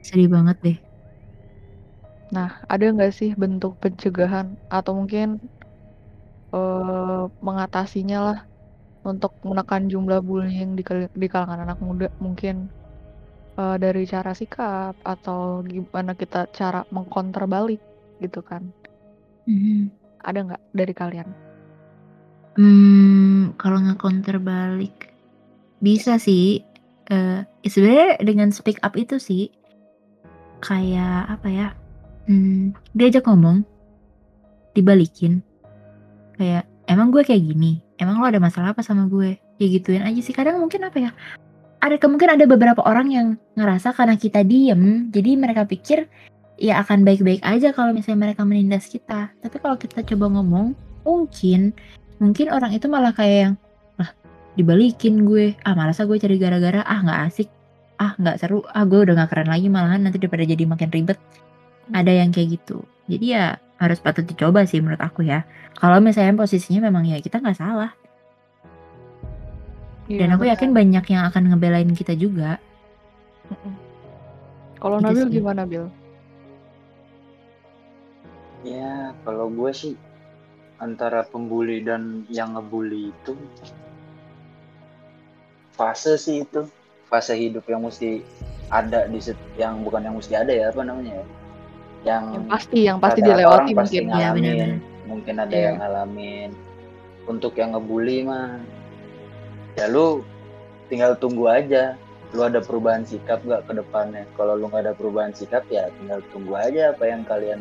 Sedih banget deh. Nah, ada nggak sih bentuk pencegahan atau mungkin uh, mengatasinya lah untuk menekan jumlah bullying di, di kalangan anak muda mungkin uh, dari cara sikap atau gimana kita cara mengkonter balik gitu kan? Mm -hmm. Ada nggak dari kalian? Hmm, kalau nge-counter balik, bisa sih, uh, sebenarnya dengan speak up itu sih, kayak apa ya, hmm, diajak ngomong, dibalikin, kayak, "Emang gue kayak gini? Emang lo ada masalah apa sama gue?" Ya gituin aja sih, kadang mungkin apa ya, ada kemungkinan ada beberapa orang yang ngerasa karena kita diem, jadi mereka pikir ya akan baik-baik aja kalau misalnya mereka menindas kita. Tapi kalau kita coba ngomong, mungkin mungkin orang itu malah kayak yang lah dibalikin gue. Ah malas gue cari gara-gara. Ah nggak asik. Ah nggak seru. Ah gue udah nggak keren lagi malahan nanti daripada jadi makin ribet. Ada yang kayak gitu. Jadi ya harus patut dicoba sih menurut aku ya. Kalau misalnya posisinya memang ya kita nggak salah ya, dan aku yakin banyak yang akan ngebelain kita juga. Kalau gitu Nabil sih. gimana Bil? Ya, kalau gue sih antara pembuli dan yang ngebully itu fase sih itu. Fase hidup yang mesti ada di set, yang bukan yang mesti ada ya apa namanya ya? Yang, yang pasti yang pasti dilewati pasti mungkin. Ya benar mungkin ada yeah. yang ngalamin. Untuk yang ngebully mah ya lu tinggal tunggu aja. Lu ada perubahan sikap gak ke depannya? Kalau lu nggak ada perubahan sikap ya tinggal tunggu aja apa yang kalian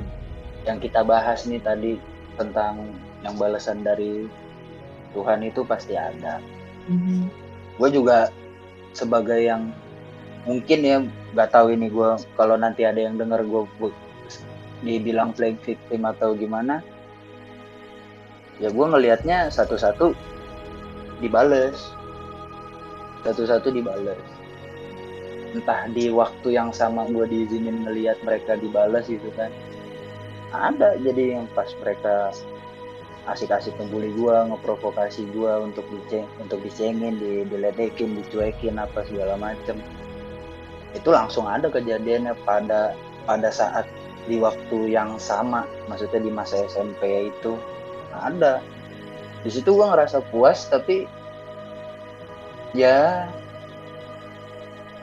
yang kita bahas nih tadi tentang yang balasan dari Tuhan itu pasti ada. Mhm. gue juga sebagai yang mungkin ya nggak tahu ini gue kalau nanti ada yang dengar gue dibilang playing victim atau gimana ya gue ngelihatnya satu-satu dibales satu-satu dibales entah di waktu yang sama gue diizinin ngelihat mereka dibales gitu kan ada jadi yang pas mereka asik-asik ngebully gua, ngeprovokasi gua untuk diceng untuk dicengin, di, diledekin, dicuekin apa segala macem. Itu langsung ada kejadiannya pada pada saat di waktu yang sama, maksudnya di masa SMP itu ada. Di situ gua ngerasa puas tapi ya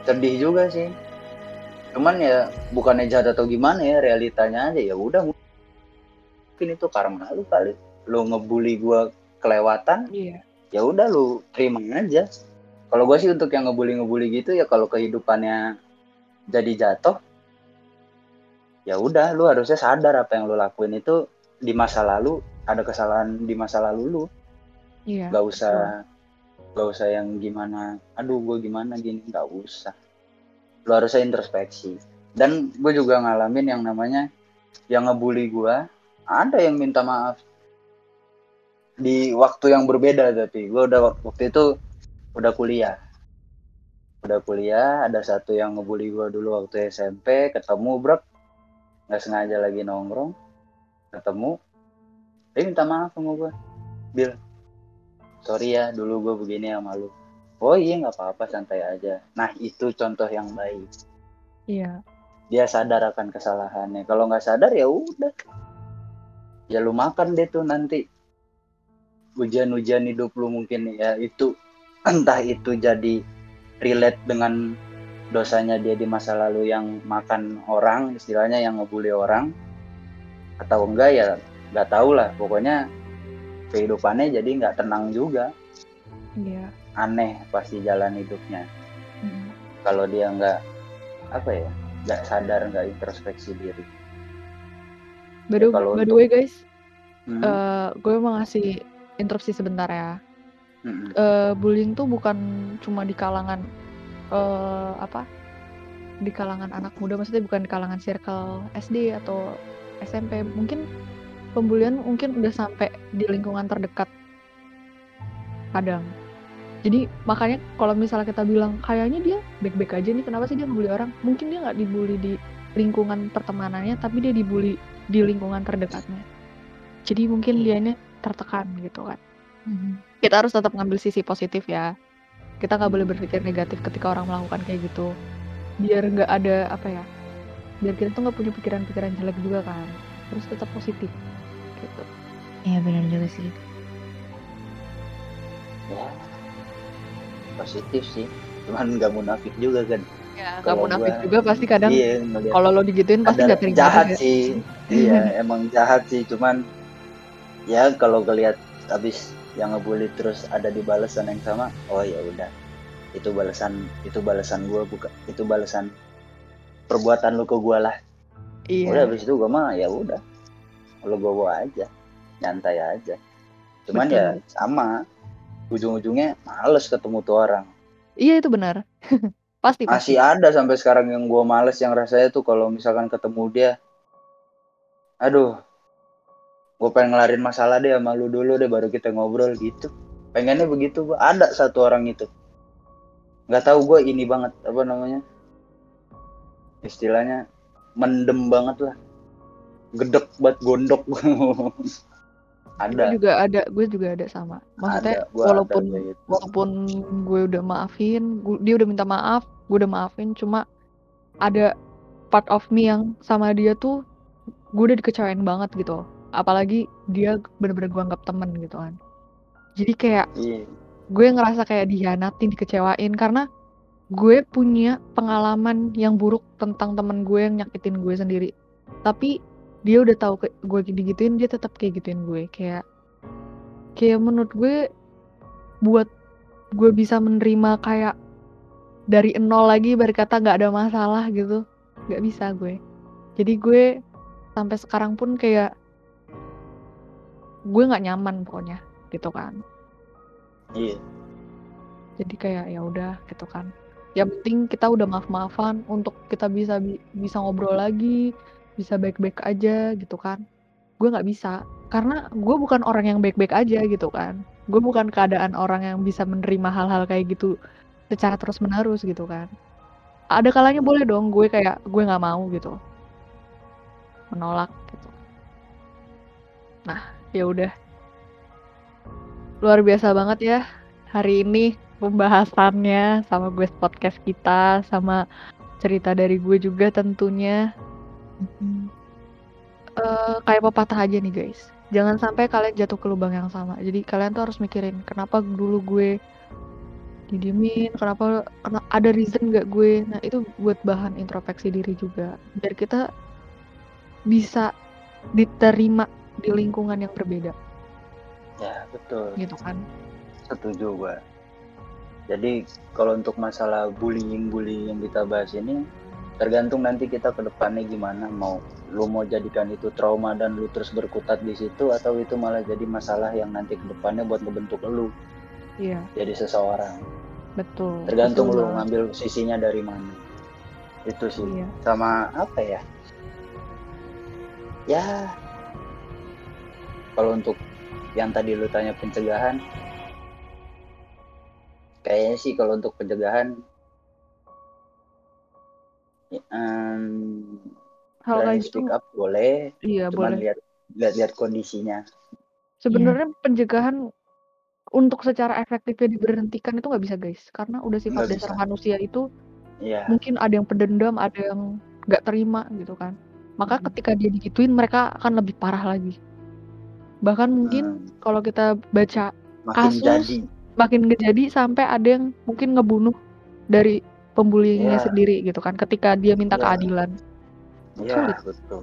sedih juga sih. Cuman ya bukannya jahat atau gimana ya realitanya aja ya udah mungkin itu karma lu kali lu ngebully gua kelewatan Iya. ya udah lu terima aja kalau gue sih untuk yang ngebully ngebully gitu ya kalau kehidupannya jadi jatuh ya udah lu harusnya sadar apa yang lu lakuin itu di masa lalu ada kesalahan di masa lalu lu Iya. nggak usah nggak usah yang gimana aduh gue gimana gini? Nggak usah. Lu harusnya introspeksi. Dan gue juga ngalamin yang namanya yang ngebully gue ada yang minta maaf. Di waktu yang berbeda tapi gue udah wak- waktu itu udah kuliah. Udah kuliah ada satu yang ngebully gue dulu waktu SMP ketemu bro nggak sengaja lagi nongkrong ketemu. Dia minta maaf sama gue Bil sorry ya dulu gue begini sama lu. Oh iya nggak apa-apa santai aja. Nah itu contoh yang baik. Iya. dia sadar akan kesalahannya. Kalau nggak sadar ya udah. Ya lu makan deh tuh nanti. Hujan-hujan hidup lu mungkin ya itu. (clears throat) Entah itu jadi relate dengan dosanya dia di masa lalu yang makan orang istilahnya yang ngebully orang atau enggak ya nggak tahu lah. Pokoknya kehidupannya jadi nggak tenang juga Iya. aneh pasti jalan hidupnya Mhm. kalau dia nggak apa ya nggak sadar nggak introspeksi diri By the, kalau by the untuk- way guys, Hmm, eh gue mau ngasih interupsi sebentar ya. hmm, Eh, bullying tuh bukan cuma di kalangan eh apa? Di kalangan anak muda, maksudnya bukan di kalangan circle SD atau SMP. Mungkin pembulian mungkin udah sampai di lingkungan terdekat. Kadang. Jadi makanya kalau misalnya kita bilang kayaknya dia baik-baik aja nih, kenapa sih dia ngebully orang? Mungkin dia nggak dibully di lingkungan pertemanannya, tapi dia dibully di lingkungan terdekatnya. Jadi mungkin dianya tertekan gitu kan Mhm. kita harus tetap ngambil sisi positif ya kita nggak boleh berpikir negatif ketika orang melakukan kayak gitu biar nggak ada apa ya biar kita tuh nggak punya pikiran-pikiran jelek juga kan harus tetap positif gitu. Iya benar juga sih. ya positif sih. Cuman nggak munafik juga kan. Ya nggak munafik gua- juga pasti kadang iya kalau lo digituin pasti nggak terima jahat sih. Iya (laughs) emang jahat sih. Cuman ya kalau ngeliat habis yang ngebully terus ada di balasan yang sama oh ya udah. Itu balasan itu balasan gua bukan itu balasan perbuatan lu ke gua lah. Iya. Udah habis itu gua mah ya udah bawa aja nyantai aja. Cuman Betul. ya sama ujung-ujungnya males ketemu tuh orang. Iya itu benar. (laughs) Pasti pasti. Masih ada sampai sekarang yang gua males yang rasanya tuh kalau misalkan ketemu dia aduh gue pengen ngelarin masalah deh sama lu dulu deh baru kita ngobrol gitu. Pengennya begitu gua ada satu orang itu. Nggak tahu gue ini banget apa namanya istilahnya mendem banget lah gedek buat gondok. Gue (laughs) ada juga ada gue juga ada sama. Maksudnya ada gua walaupun ada gitu. walaupun gue udah maafin gu- dia udah minta maaf gue udah maafin cuma ada part of me yang sama dia tuh gue udah dikecewain banget gitu. Apalagi dia bener-bener gue anggap temen gitu kan. Jadi kayak iya. gue ngerasa kayak dihianatin dikecewain karena gue punya pengalaman yang buruk tentang temen gue yang nyakitin gue sendiri. Tapi dia udah tahu gue digituin dia tetap kayak gituin gue. Kayak kayak menurut gue buat gue bisa menerima kayak dari nol lagi berkata nggak ada masalah gitu. Nggak bisa gue. Jadi gue sampai sekarang pun kayak gue nggak nyaman pokoknya gitu kan. Iya. jadi kayak ya udah gitu kan. Yang penting kita udah maaf maafan untuk kita bisa bi- bisa ngobrol lagi bisa baik baik aja gitu kan. Gue nggak bisa karena gue bukan orang yang baik baik aja gitu kan. Gue bukan keadaan orang yang bisa menerima hal-hal kayak gitu secara terus menerus gitu kan. Ada kalanya boleh dong gue kayak gue nggak mau gitu. Menolak gitu. Nah ya udah. Luar biasa banget ya hari ini pembahasannya sama gue podcast kita sama cerita dari gue juga tentunya Eh, kayak pepatah aja nih guys. Jangan sampai kalian jatuh ke lubang yang sama. Jadi kalian tuh harus mikirin kenapa dulu gue didiemin? Kenapa kena ada reason gak gue? Nah itu buat bahan introspeksi diri juga. Biar kita bisa diterima di lingkungan yang berbeda. Ya, betul. gitu kan? Setuju gua. Jadi kalau untuk masalah bullying-bullying yang kita bahas ini tergantung nanti kita ke depannya gimana mau lu mau jadikan itu trauma dan lu terus berkutat di situ atau itu malah jadi masalah yang nanti ke depannya buat ngebentuk lu iya jadi seseorang. betul Tergantung betul lu ngambil sisinya dari mana. Itu sih. iya Sama apa ya? Ya kalau untuk yang tadi lu tanya pencegahan kayaknya sih kalau untuk pencegahan em, hal kayak gitu. speak up boleh iya cuman boleh. lihat lihat lihat kondisinya. Sebenarnya pencegahan untuk secara efektifnya diberhentikan itu nggak bisa guys. Karena udah sifat Nggak dasar bisa. manusia itu ya mungkin ada yang pendendam ada yang nggak terima gitu kan. Maka Mhm. ketika dia digituin mereka akan lebih parah lagi. Bahkan mungkin Hmm. kalau kita baca makin kasus jadi. makin jadi sampai ada yang mungkin ngebunuh dari pembullyingnya Iya. sendiri gitu kan ketika dia minta Iya. keadilan ya Sulit. betul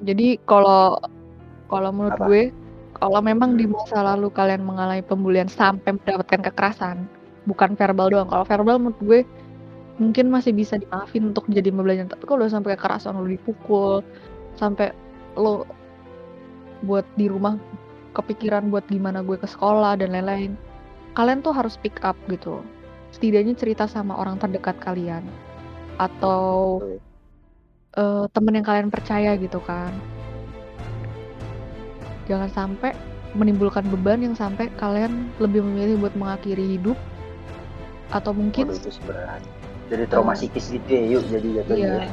jadi kalau kalau menurut Apa? gue kalau memang di Hmm. masa lalu kalian mengalami pembulian sampai mendapatkan kekerasan bukan verbal doang kalau verbal menurut gue mungkin masih bisa dimaafin untuk jadi pembelajaran tapi kalau udah sampai kekerasan lo dipukul sampai lo buat di rumah kepikiran buat gimana gue ke sekolah dan lain-lain kalian tuh harus pick up gitu setidaknya cerita sama orang terdekat kalian. Atau eh, temen yang kalian percaya gitu kan. Jangan sampai menimbulkan beban yang sampai kalian lebih memilih buat mengakhiri hidup. Atau mungkin Waduh, itu seberat. Jadi trauma Eh, psikis gitu ya yuk jadi jatuhnya iya. ya.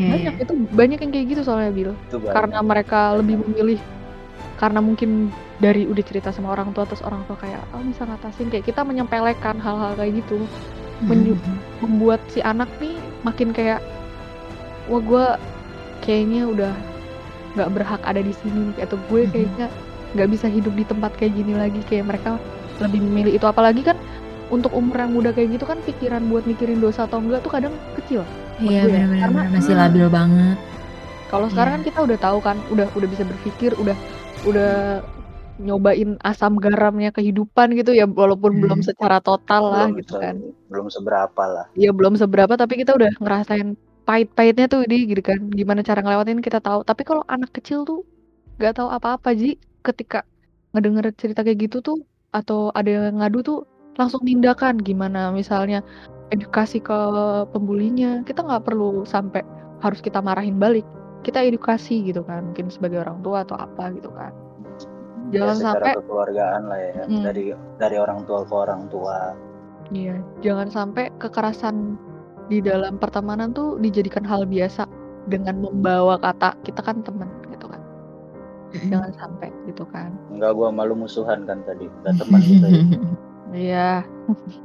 (laughs) Banyak itu banyak yang kayak gitu soalnya Bill karena mereka lebih memilih karena mungkin dari udah cerita sama orang tua terus orang tua kayak oh bisa ngatasin kayak kita menyempelekan hal-hal kayak gitu Mhm. membuat si anak nih makin kayak wah gue kayaknya udah nggak berhak ada di sini atau gue Mhm. kayaknya nggak bisa hidup di tempat kayak gini lagi kayak mereka lebih memilih itu apalagi kan untuk umur yang muda kayak gitu kan pikiran buat mikirin dosa atau enggak tuh kadang kecil Iya ya. benar-benar masih Hmm. labil banget. kalau sekarang Iya. kan kita udah tahu kan udah udah bisa berpikir udah udah nyobain asam garamnya kehidupan gitu ya walaupun belum Hmm. secara total lah belum gitu se- kan. belum seberapa lah. Ya belum seberapa tapi kita udah ngerasain pahit-pahitnya tuh di gitu kan. Gimana cara ngelewatin kita tahu. Tapi kalau anak kecil tuh nggak tahu apa-apa ji. Ketika ngedenger cerita kayak gitu tuh atau ada yang ngadu tuh langsung tindakan. Gimana misalnya edukasi ke pembulinya. Kita nggak perlu sampai harus kita marahin balik kita edukasi gitu kan mungkin sebagai orang tua atau apa gitu kan ya jangan secara sampai kekeluargaan lah ya Mm. dari dari orang tua ke orang tua Iya, jangan sampai kekerasan di dalam pertemanan tuh dijadikan hal biasa dengan membawa kata kita kan teman gitu kan. Jangan sampai gitu kan. enggak gua malu musuhan kan tadi udah teman gitu ya. (laughs) Iya,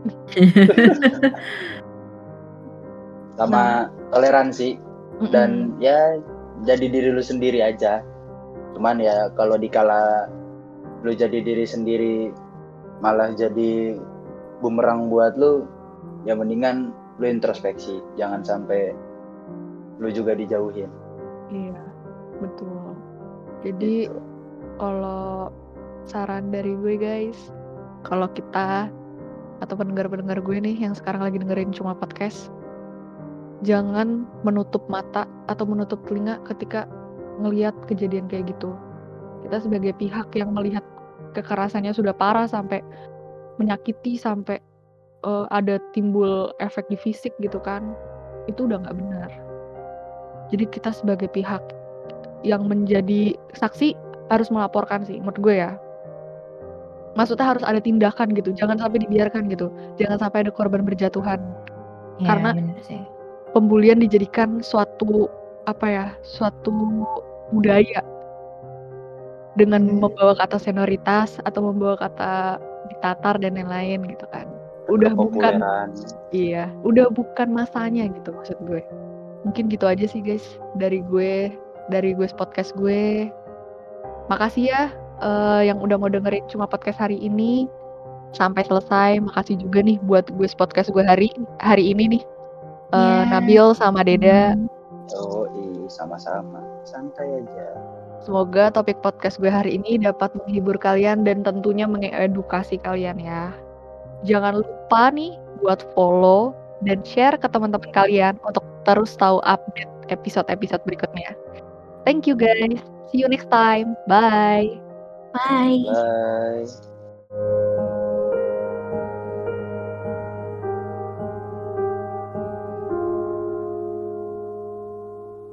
(laughs) sama toleransi dan ya jadi diri lu sendiri aja cuman ya kalau dikala lu jadi diri sendiri malah jadi bumerang buat lu ya mendingan lu introspeksi jangan sampai lu juga dijauhin iya, betul. Jadi Gitu. kalau saran dari gue guys, kalau kita atau pendengar-pendengar gue nih yang sekarang lagi dengerin cuma podcast, jangan menutup mata atau menutup telinga ketika ngelihat kejadian kayak gitu. Kita sebagai pihak yang melihat kekerasannya sudah parah sampai menyakiti sampai uh, ada timbul efek di fisik gitu kan, itu udah nggak benar. Jadi kita sebagai pihak yang menjadi saksi harus melaporkan sih menurut gue ya maksudnya harus ada tindakan gitu jangan sampai dibiarkan gitu jangan sampai ada korban berjatuhan ya, karena bener sih. Pembulian dijadikan suatu apa ya suatu budaya dengan Hmm. membawa kata senioritas atau membawa kata ditatar dan lain-lain gitu kan udah bukan iya udah bukan masanya gitu maksud gue mungkin gitu aja sih guys dari gue dari gue podcast gue makasih ya eh, yang udah mau dengerin cuma podcast hari ini sampai selesai. Makasih juga nih buat gue podcast gue hari hari ini nih. Eh, Ya. Nabil sama Deda. Oh, iya, sama-sama. Santai aja. Semoga topik podcast gue hari ini dapat menghibur kalian dan tentunya mengedukasi kalian ya. Jangan lupa nih buat follow dan share ke teman-teman kalian untuk terus tahu update episode-episode berikutnya. Thank you guys. See you next time. Bye. Bye. Bye.